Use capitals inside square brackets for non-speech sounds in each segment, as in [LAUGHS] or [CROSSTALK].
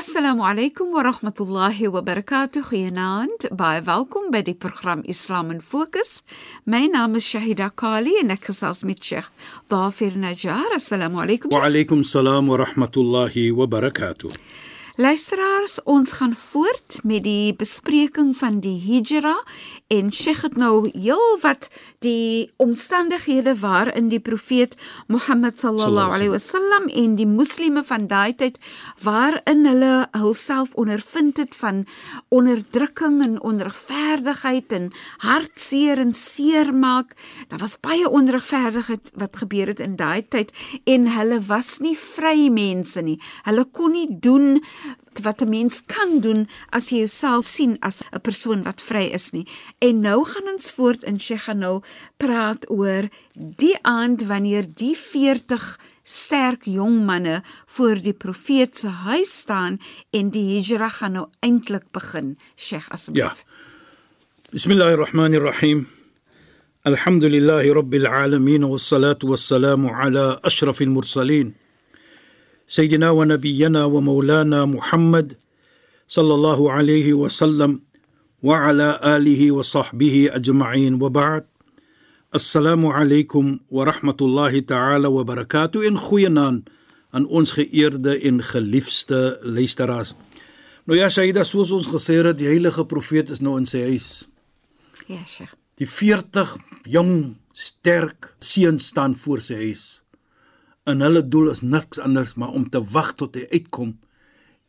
Assalamu alaykum wa rahmatullahi wa barakatuh. Goeienaand. Baie welkom by die program Islam in Fokus. My naam is Shahida Kali en ek gesels met Sheikh Dafir Najjar. Assalamu alaykum. Wa alaykum salaam wa rahmatullahi wa barakatuh. Luisteraars, ons gaan voort met die bespreking van die Hijra en Sheikh het nou heel wat die omstandighede waarin die profeet Mohammed sallallahu alaihi wasallam en die moslimme van daai tyd waarin hulle hulself ondervind het van onderdrukking en onregverdigheid en hartseer en seermaak. Daar was baie onregverdigheid wat gebeur het in daai tyd en hulle was nie vry mense nie. Hulle kon nie doen wat 'n mens kan doen as jy jouself sien as 'n persoon wat vry is nie. En nou gaan ons voort in Sheikh gaan nou praat oor die aand wanneer die 40 sterk jong manne voor die profeet se huis staan en die hijra gaan nou eintlik begin. Sheikh asseblief. Ja. Bismillahirrahmanirrahim. Alhamdulillahi rabbil alamin wassalatu wassalamu ala ashrafil mursalin. سيدنا ونبينا ومولانا محمد صلى الله عليه وسلم وعلى آله وصحبه أجمعين وبعد السلام عليكم ورحمة الله تعالى وبركاته in goeienaand aan ons geëerde en geliefde luisteraars. Nou ja, Shaida, soos ons gesê het, die heilige profeet is nou in sy huis. Ja, Sheikh. Die 40 jong, sterk seuns staan voor sy huis en hulle doel is niks anders maar om te wag tot hy uitkom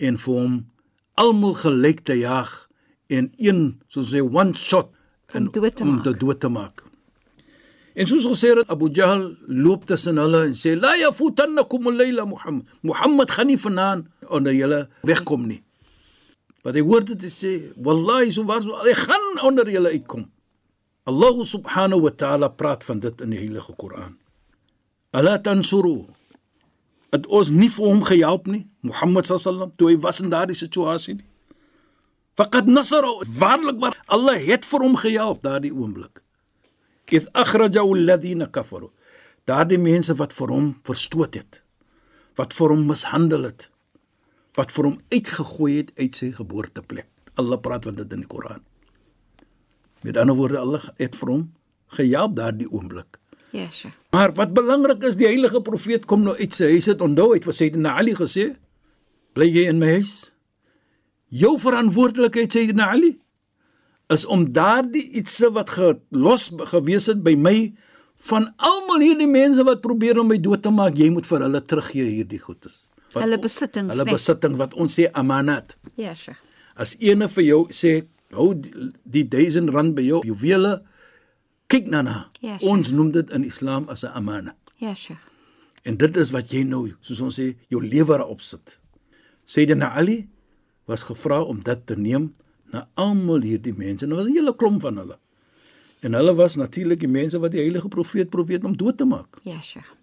en vir hom almal gelyk te jag en een soos hy one shot Om dood te om maak. te dood te maak. En soos gesê het Abu Jahl loop tussen hulle en sê la yafutannakum al-layla Muhammad. Muhammad gaan nie vanaand onder julle wegkom nie. Wat hy hoor dit sê wallahi so was hy gaan onder julle uitkom. Allah subhanahu wa ta'ala praat van dit in die heilige Koran. Ala tansuru. Het ons nie vir hom gehelp nie, Mohammed sallam, toe hy was in daardie situasie nie. Faqad nasara, waarlik waar Allah het vir hom gehelp daardie oomblik. Ith akhrajahu alladhina kafaru. Daardie mense wat vir hom verstoot het, wat vir hom mishandel het, wat vir hom uitgegooi het uit sy geboorteplek. Allah praat van dit in die Koran. Met ander woorde, Allah het vir hom gehelp daardie oomblik. Ja, Sheikh. Maar wat belangrik is, die heilige profeet kom nou uit sy huis het onthou het vir Sayyidina Ali gesê, bly jy in my huis? Jou verantwoordelikheid Sayyidina Ali is om daardie ietsie wat gelos gewees het by my van almal hierdie mense wat probeer om my dood te maak, jy moet vir hulle teruggee hierdie goedes. Wat- Hulle besittings, hulle nee. besitting wat ons sê amanat. Ja, Sheikh. As ene vir jou sê hou die- die 1000 rand by jou juwele kyk na na. Ja, sure. ons noem dit in Islam as 'n amana. Ja, Sheikh. En dit is wat jy nou, soos ons sê, jou lewer opsit. Sayyidina Ali was gevra om dit te neem na almal hierdie mense. En daar was 'n hele klomp van hulle. En hulle was natuurlik die mense wat die heilige profeet probeer om dood te maak. Ja, Sheikh.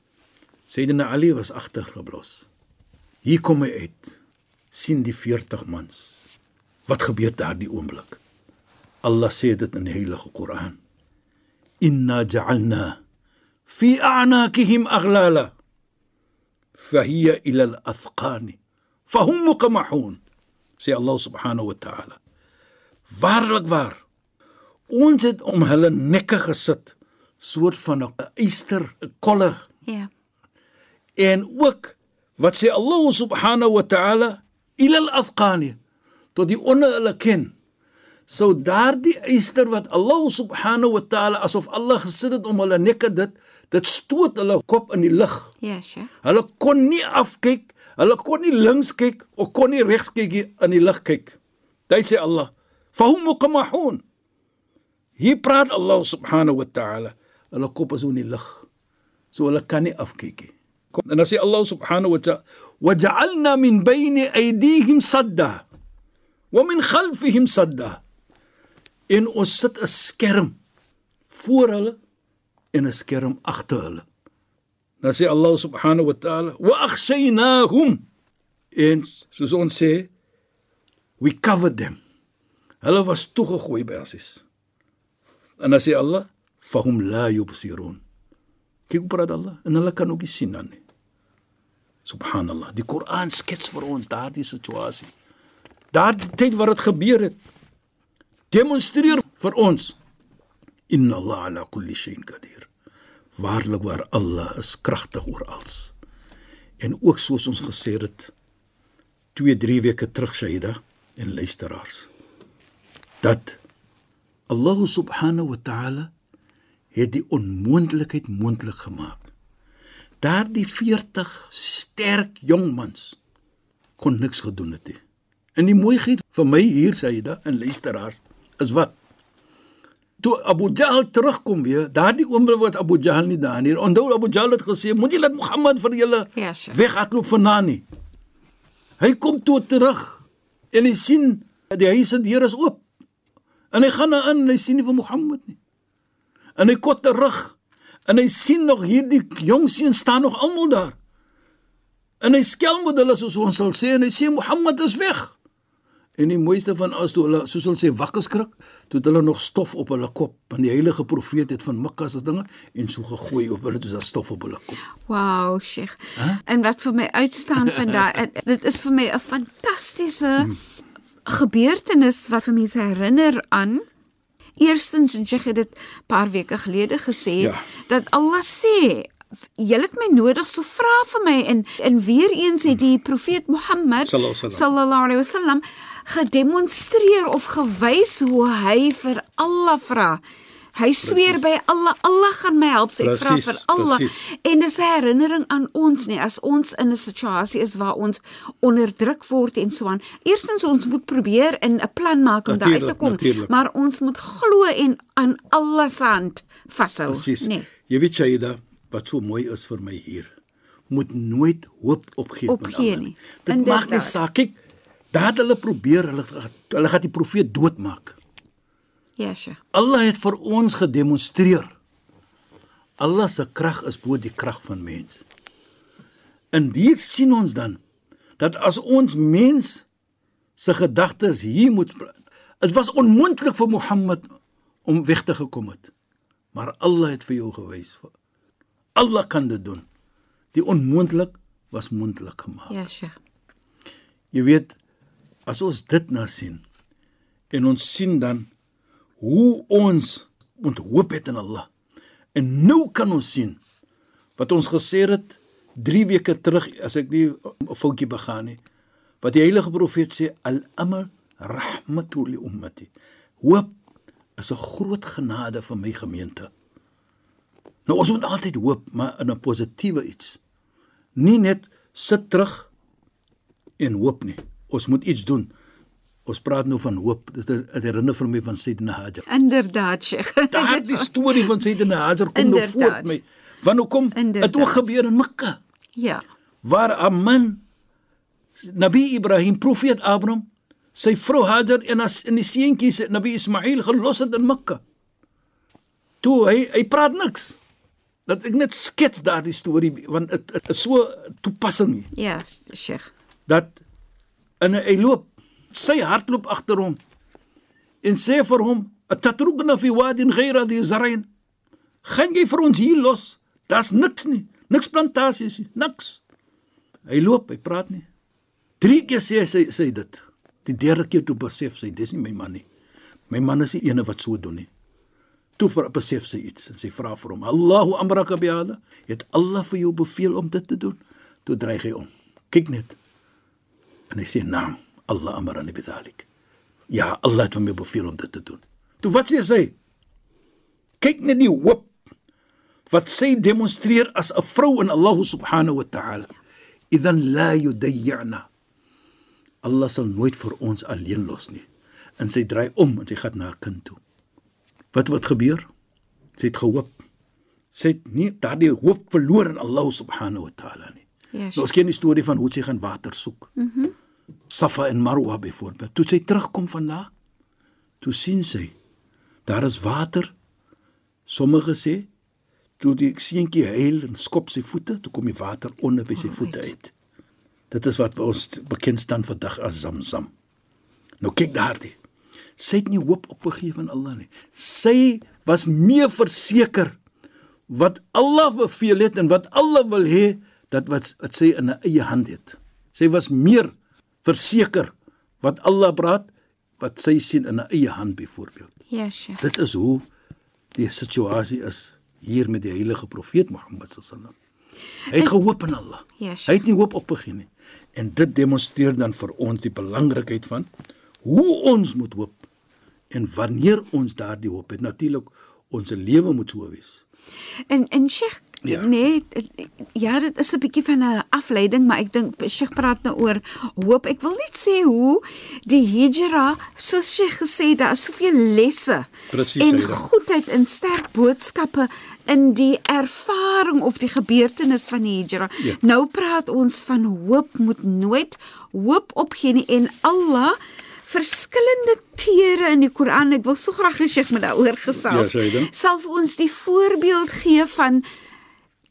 Sayyidina Ali was agtergeblos. Hier kom hy uit. sien die 40 mans. Wat gebeur daardie oomblik? Allah sê dit in die heilige Koran. Inna ja'alna fi a'naqihim aghlala fahiya ila al-athqani fahum muqmahun. Sê Allah subhanahu wa ta'ala. Waarlik waar. Ons het om hulle nekke gesit soort van 'n eyster, 'n kolle Ja. en ook wat sê Allah subhanahu wa ta'ala ila al-afqani tot die onder hulle ken sou daardie eyster wat Allah subhanahu wa ta'ala asof Allah gesit het om hulle nekke dit dit stoot hulle kop in die lug Ja, Sheikh. hulle kon nie afkyk Hulle kon nie links kyk of kon nie regs kyk nie, in die lig kyk. Dit sê Allah, "Fahum muqmahun." Hier praat Allah subhanahu wa ta'ala. Hulle kop is in die lig. So hulle kan nie afkyk nie. Kom, en dan sê Allah subhanahu wa ta'ala, "Waja'alna min bayni aydihim sadda wa min khalfihim sadda." En ons sit 'n skerm voor hulle en 'n skerm agter hulle. Dan sê Allah subhanahu wa ta'ala, "Wa akhshaynahum." En soos ons sê, we covered them. Hulle was toegegooi by asies. En dan sê Allah, "Fahum la yubsirun." Kyk hoe praat Allah, en hulle kan ook nie sien dan nie. Subhanallah. Die Koran skets vir ons daardie situasie. Daardie tyd wat dit gebeur het, demonstreer vir ons inna Allah ala kulli shay'in qadir. Waarlik waar Allah is kragtig oor alles. En ook soos ons gesê het 2 3 weke terug Shaida en luisteraars dat Allah subhanahu wa ta'ala het die onmoontlikheid moontlik gemaak. Daardie 40 sterk jong mans kon niks gedoen het nie. En die mooiheid vir my hier Shaida en luisteraars is wat toe Abu Jahl terugkom weer, daardie oomblik was Abu Jahl nie daar nie. Onthou Abu Jahl het gesê, "Moenie laat Mohammed vir julle Ja, sure. weghardloop vanaand nie." Hy kom toe terug en hy sien die huis se deur is oop. En hy gaan daarin en hy sien nie vir Mohammed nie. En hy kom terug en hy sien nog hierdie jong seun staan nog almal daar. En hy skelm met hulle soos ons sal sê en hy sê Mohammed is weg. En die mooiste van alles toe hulle soos hulle sê wakker skrik, toe het hulle nog stof op hulle kop, want die heilige profeet het van Mekka se dinge en so gegooi op hulle toe daar stof op hulle kop. Wow, Sheikh. Huh? En wat vir my uitstaan vandag, [LAUGHS] dit is vir my 'n fantastiese hmm. gebeurtenis wat vir mense herinner aan Eerstens, en Sheikh het dit paar weke gelede gesê Ja. dat Allah sê Julle het my nodig so vra vir my en en weer eens het die profeet Mohammed Sallallahu alaihi wasallam. Gedemonstreer of gewys hoe hy vir Allah vra. Hy sweer by Allah, Allah gaan my help, sê ek vra vir Allah. presies. En dis 'n herinnering aan ons nie as ons in 'n situasie is waar ons onderdruk word en so aan. Eerstens ons moet probeer in 'n plan maak om daar uit te kom, natuurlijk. maar ons moet glo en aan Allah se hand vashou. Presies. Nee. Jy weet Shaida, wat so mooi is vir my hier. Moet nooit hoop opgee met Opgee ander nie. Dit Inderdaad. maak nie saak. Kyk, daar het hulle probeer, hulle hulle gaan die profeet doodmaak. Ja, sure. Allah het vir ons gedemonstreer. Allah se krag is bo die krag van mens. En hier sien ons dan dat as ons mens se gedagtes hier moet dit was onmoontlik vir Mohammed om weg te gekom het. Maar Allah het vir jou gewys. Allah kan dit doen. Die onmoontlik was moontlik gemaak. Ja, sure. Jy weet, as ons dit nou sien en ons sien dan hoe ons moet hoop het in Allah. En nou kan ons sien wat ons gesê het 3 weke terug as ek nie 'n foutjie begaan nie. Wat die heilige profeet sê al-amal rahmatu li ummati. Hoop is 'n groot genade vir my gemeente. Nou ons moet altyd hoop, maar in 'n positiewe iets. Nie net sit terug en hoop nie. Ons moet iets doen. Ons praat nou van hoop. Dit herinner vir my van Sayyidina Hajar. Inderdaad, Sheikh. [LAUGHS] Daar die storie van Sayyidina Hajar kom nou Inderdaad. voor my. Want hoe kom dit ook gebeur in Mekka Ja. waar 'n man Nabi Ibrahim, profeet Abraham, sy vrou Hajar en as in die seentjies Nabi Ismail gelos het in Mekka. Toe hy hy praat niks. Dat ek net skets daardie storie want dit is so toepassing. Ja, Sheikh. dat en hy loop sy hart loop agter hom en sê vir hom atatrukna fi wadin ghayra dhi zar'in gaan jy vir ons hier los? Daar's niks nie niks plantasies nie niks. Hy loop hy praat nie. Drie keer sê sy sê dit. Die derde keer toe besef sy dis nie my man nie. My man is die ene wat so doen nie. Toe ver- besef sy iets en sy vra vir hom Allahu amraka bi hada? Het Allah vir jou beveel om dit te doen? Toe dreig hy om. Kyk net En hy sê naam, Allah amarani bidhalik. Ja, Allah het my beveel om dit te doen. Toe wat sê sy? Kyk net die hoop wat sy demonstreer as 'n vrou in Allah subhanahu wa ta'ala. idan la yudayyana. Allah sal nooit vir ons alleen los nie. En sy draai om en sy gaan na haar kind toe. Wat wat gebeur? Sy het gehoop. Sy het nie daardie hoop verloor in Allah subhanahu wa taala nie. Ja, Nou, Sheikh. ons ken die storie van hoe sy gaan water soek. Mhm. Mm Safa en Marwa byvoorbeeld. Toe sy terugkom van daar, toe sien sy daar is water. Sommige sê toe die seentjie huil en skop sy voete, toe kom die water onder by sy voete uit. Dit is wat by ons bekend staan vandag as Zamzam. Nou kyk daardie. Sy het nie hoop opgegee van Allah nie. Sy was meer verseker wat Allah beveel het en wat Allah wil hê dat wat, wat sy in 'n eie hand het. Sy was meer verseker wat Allah praat wat sy sien in 'n eie hand byvoorbeeld. Ja, Sheikh. Dit is hoe die situasie is hier met die heilige profeet Mohammed sallam. Hy het gehoop in Allah. Ja, Sheikh. Hy het nie hoop opgegee nie. En dit demonstreer dan vir ons die belangrikheid van hoe ons moet hoop en wanneer ons daardie hoop het. Natuurlik ons lewe moet so wees. En en Sheikh Ja. Nee, ja, dit is 'n bietjie van 'n afleiding, maar ek dink Sheikh praat nou oor hoop. Ek wil net sê hoe die hijra, soos Sheikh gesê, daar is soveel lesse Presies, en Saida. goedheid en sterk boodskappe in die ervaring of die gebeurtenis van die hijra. Ja. Nou praat ons van hoop moet nooit hoop opgee nie en Allah verskillende kere in die Koran, ek wil so graag hê Sheikh moet daaroor gesels. Ja, Saida. sal vir ons die voorbeeld gee van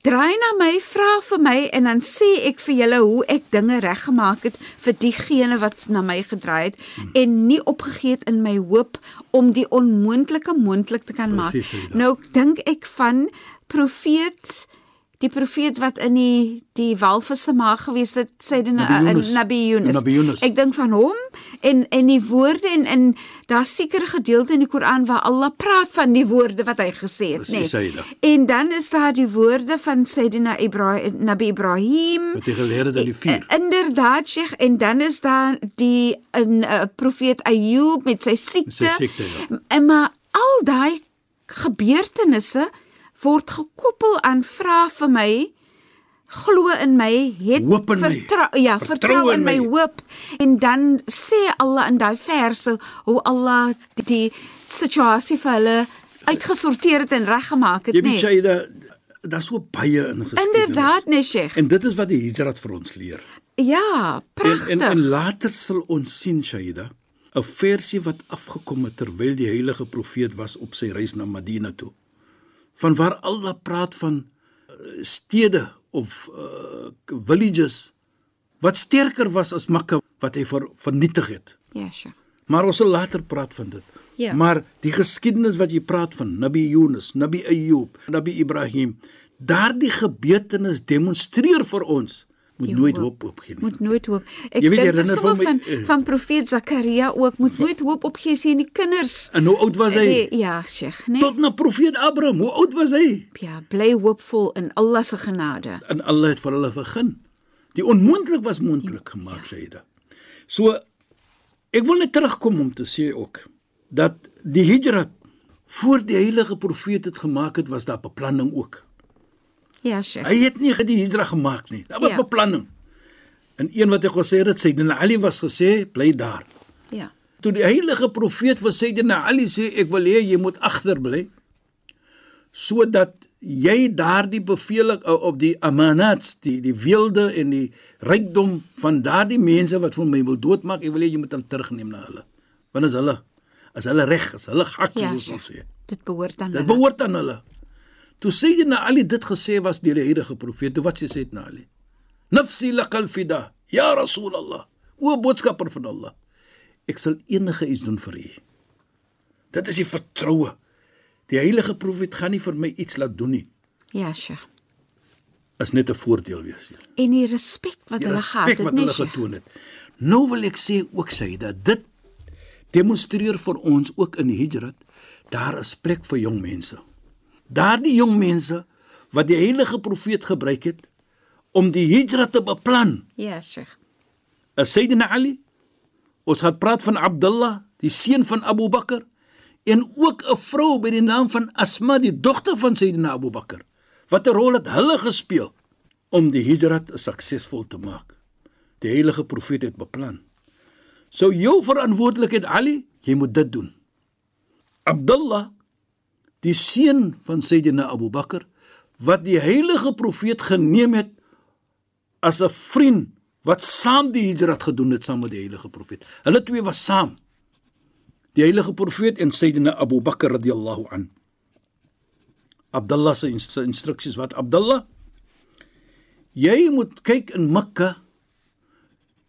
draai na my, vra vir my en dan sê ek vir julle hoe ek dinge reggemaak het vir diegene wat na my gedraai het hmm. en nie opgegee het in my hoop om die onmoontlike moontlik te kan maak. Presies, Saida. Nou dink ek van profeet die profeet wat in die die walvisse maag gewees het, uh, Yunus. Nabi Yunus. Ek dink van hom en en die woorde en in daar's sekere gedeelte in die Koran waar Allah praat van die woorde wat hy gesê het, Presies, Sayyida. En dan is daar die woorde van Sayyidina Ibrahim Nabi Ibrahim. Wat hy geleer het uit die vuur. Eh, Inderdaad, Sheikh, en dan is daar die 'n uh, profeet Ayub met sy siekte. Sy siekte, ja. En maar al daai gebeurtenisse word gekoppel aan vra vir my glo in my het Hoop in my. vertrou ja vertrou in my hoop en dan sê Allah in daai verse hoe Allah die, situasie vir hulle uitgesorteer het en reggemaak het Jy nê weet jy daar daar's so baie in geskiedenis. inderdaad nee Sheikh En dit is wat die Hijrat vir ons leer. ja En, pragtig en en later sal ons sien Shaida 'n versie wat afgekom het terwyl die heilige profeet was op sy reis na Madina toe. Van waar Allah praat van uh, stede of uh, villages wat sterker was as Mekka wat hy ver, vernietig het. ja Sheikh Maar ons sal later praat van dit. Ja. Maar die geskiedenis wat jy praat van Nabi Yunus, Nabi Ayyub, Nabi Ibrahim, daardie gebeurtenis demonstreer vir ons moet Die nooit hoop. hoop opgee nie. moet nooit hoop. Ek Jy weet, dink herinner van my, eh, van profeet Zakaria ook moet nooit hoop opgee jy in die kinders. En hoe oud was hy? Nee, ja, Sheikh, nee. Tot na profeet Abraham. Hoe oud was hy? ja, bly hoopvol in Allah se genade. En Allah het vir hulle begin. Die onmoontlik was moontlik gemaak, Shaida. So ek wil net terugkom om te sê ook dat die hijrat voor die heilige profeet dit gemaak het, was daar beplanning ook. Ja, Sheikh. Hy het nie die hijra gemaak nie. Daar was Ja. beplanning. En een wat hy gesê het, Sayyidina Ali was gesê, bly daar. Ja. Toe die heilige profeet vir Sayyidina Ali sê, ek wil hê jy moet agterbly sodat jy daardie beveel op die amanats, die die weelde en die rykdom van daardie mense wat vir my wil doodmaak, ek wil hê jy moet hom terugneem na hulle. Want as hulle as hulle reg is, hulle hakkie Ja, soos ons sê. Dit behoort aan Dit hulle. behoort aan hulle. Toe Sayyidina Ali dit gesê was deur die heilige profeet, toe wat sê Sayyidina Ali? Nafsi lakal fida, ya Rasulullah. O boodskapper van Allah. Ek sal enige iets doen vir u. Dit is die vertroue. Die heilige profeet gaan nie vir my iets laat doen nie. Ja, Sheikh. Is net 'n voordeel wees. hier. En die respek wat Die hulle gehad respek het, wat nee, hulle getoon het. Nou wil ek sê ook sê dat dit demonstreer vir ons ook in die hijrat daar is plek vir jong mense. Daardie jong mense wat die heilige profeet gebruik het om die hijrat te beplan. Ja, Sheikh. Is Sayyidina Ali. Ons gaan praat van Abdullah, die seun van Abu Bakar en ook 'n vrou by die naam van Asma, die dogter van Sayyidina Abu Bakar. Wat 'n rol het hulle gespeel om die hijrat suksesvol te maak. Die heilige profeet het beplan. So jou verantwoordelikheid Ali, jy moet dit doen. Abdullah, die seun van Sayyidina Abu Bakr, wat die heilige profeet geneem het as 'n vriend wat saam die hijrat gedoen het saam met die heilige profeet. Hulle twee was saam. Die heilige profeet en Sayyidina Abu Bakr radhiyallahu an. Abdullah se instruksies wat Abdullah jy moet kyk in Mekka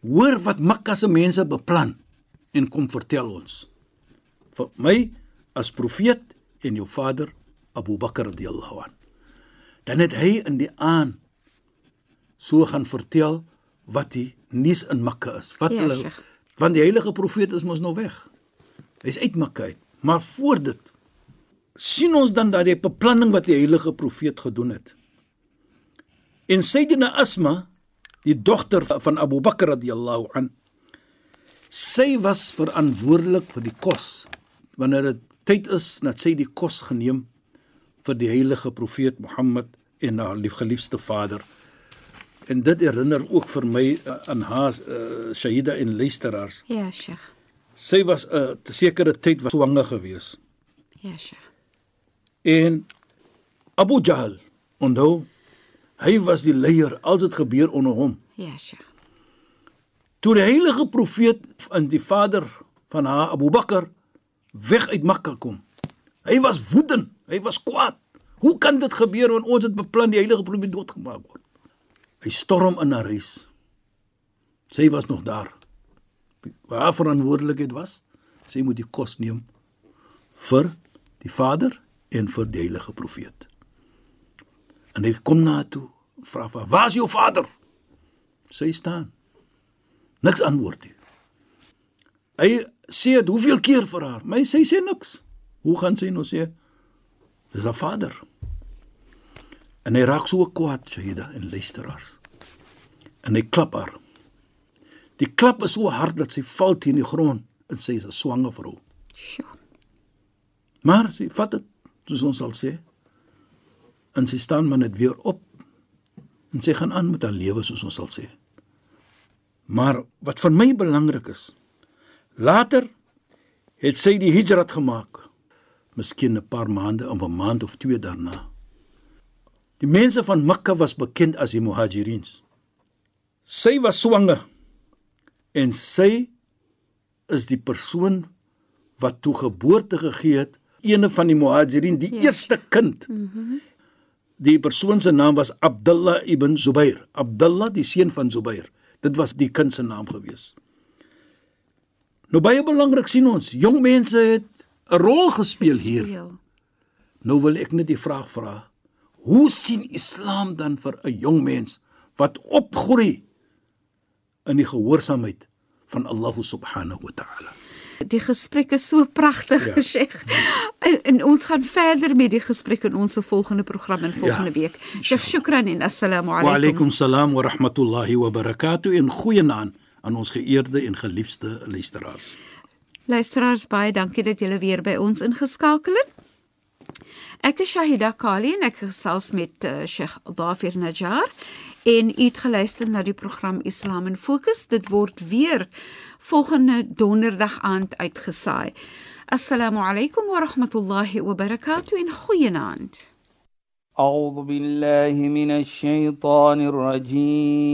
hoor wat Mekka se mense beplan en kom vertel ons. Vir my as profeet en jou vader Abu Bakr radhiyallahu an. Dan het hy in die aan so gaan vertel wat die nuus in Mekka is. Wat ja, hulle ja, want die heilige profeet is mos nou weg. Hy's uit Mekka uit. Maar voor dit sien ons dan dat die beplanning wat die heilige profeet gedoen het. En Sayyidina Asma, die dogter van Abu Bakr radhiyallahu an, sy was verantwoordelik vir die kos. Wanneer dit tyd is dat sy die kos geneem vir die heilige profeet Mohammed en haar liefgeliefde vader. En dit herinner ook vir my uh, aan haar uh, Shahida en luisteraars. Ja, Sheikh. Sy was 'n uh, te sekere tyd was swanger gewees. Ja, Sheikh. En Abu Jahl, onthou, hy was die leier als dit gebeur onder hom. Ja, Sheikh. Toe die heilige profeet en die vader van haar Abu Bakr weg uit Mekka kom. Hy was woedend, hy was kwaad. Hoe kan dit gebeur wanneer ons het beplan die heilige profeet doodgemaak word? Hy storm in haar huis. Sy was nog daar. Waar verantwoordelikheid was? Sy moet die kos neem vir die vader en vir die heilige profeet. En hy kom na toe, vra vir: "Waar is jou vader?" Sy staan. Niks antwoord nie. Hy sê dit hoeveel keer vir haar, maar sy sê niks. Hoe gaan sy nou sê? Dis haar vader. En hy raak so kwaad, Shahida en luisteraars. En hy klap haar. Die klap is so hard dat sy val teen die grond en sy is 'n swanger vrou. Sjoe. Maar sy vat dit, soos ons sal sê. En sy staan maar net weer op. En sy gaan aan met haar lewe soos ons sal sê. Maar wat vir my belangrik is, later het sy die hijrat gemaak. Miskien 'n paar maande, of 'n maand of twee daarna. Die mense van Mekka was bekend as die Muhajirins. Sy was swanger en sy is die persoon wat toe geboorte gegee het, eene van die Muhajirin, die yes. Ja. eerste kind. Mm -hmm. Die persoon se naam was Abdullah ibn Zubair. Abdullah, die seun van Zubair. Dit was die kind se naam gewees. Nou baie belangrik sien ons, jong mense het 'n rol gespeel hier. Nou wil ek net die vraag vra. Hoe sien Islam dan vir 'n jong mens wat opgroei in die gehoorsaamheid van Allah subhanahu wa ta'ala? Die gesprek is so pragtig, ja. Sheikh. En, en ons gaan verder met die gesprek in ons volgende program in volgende ja. week. Sheikh, shukran en assalamu alaykum. Wa alaykum salaam wa rahmatullahi wa barakatuh en goeienaand aan ons geëerde en geliefde luisteraars. Luisteraars, baie dankie dat julle weer by ons ingeskakel het. Ek is Shahida Kali en ek gesels met uh, Sheikh Dafir Najjar en u het geluister na die program Islam in Fokus. Dit word weer volgende donderdag aand uitgesaai. Assalamu alaykum wa rahmatullahi wa barakatuh en goeienaand. أعوذ بالله من الشيطان الرجيم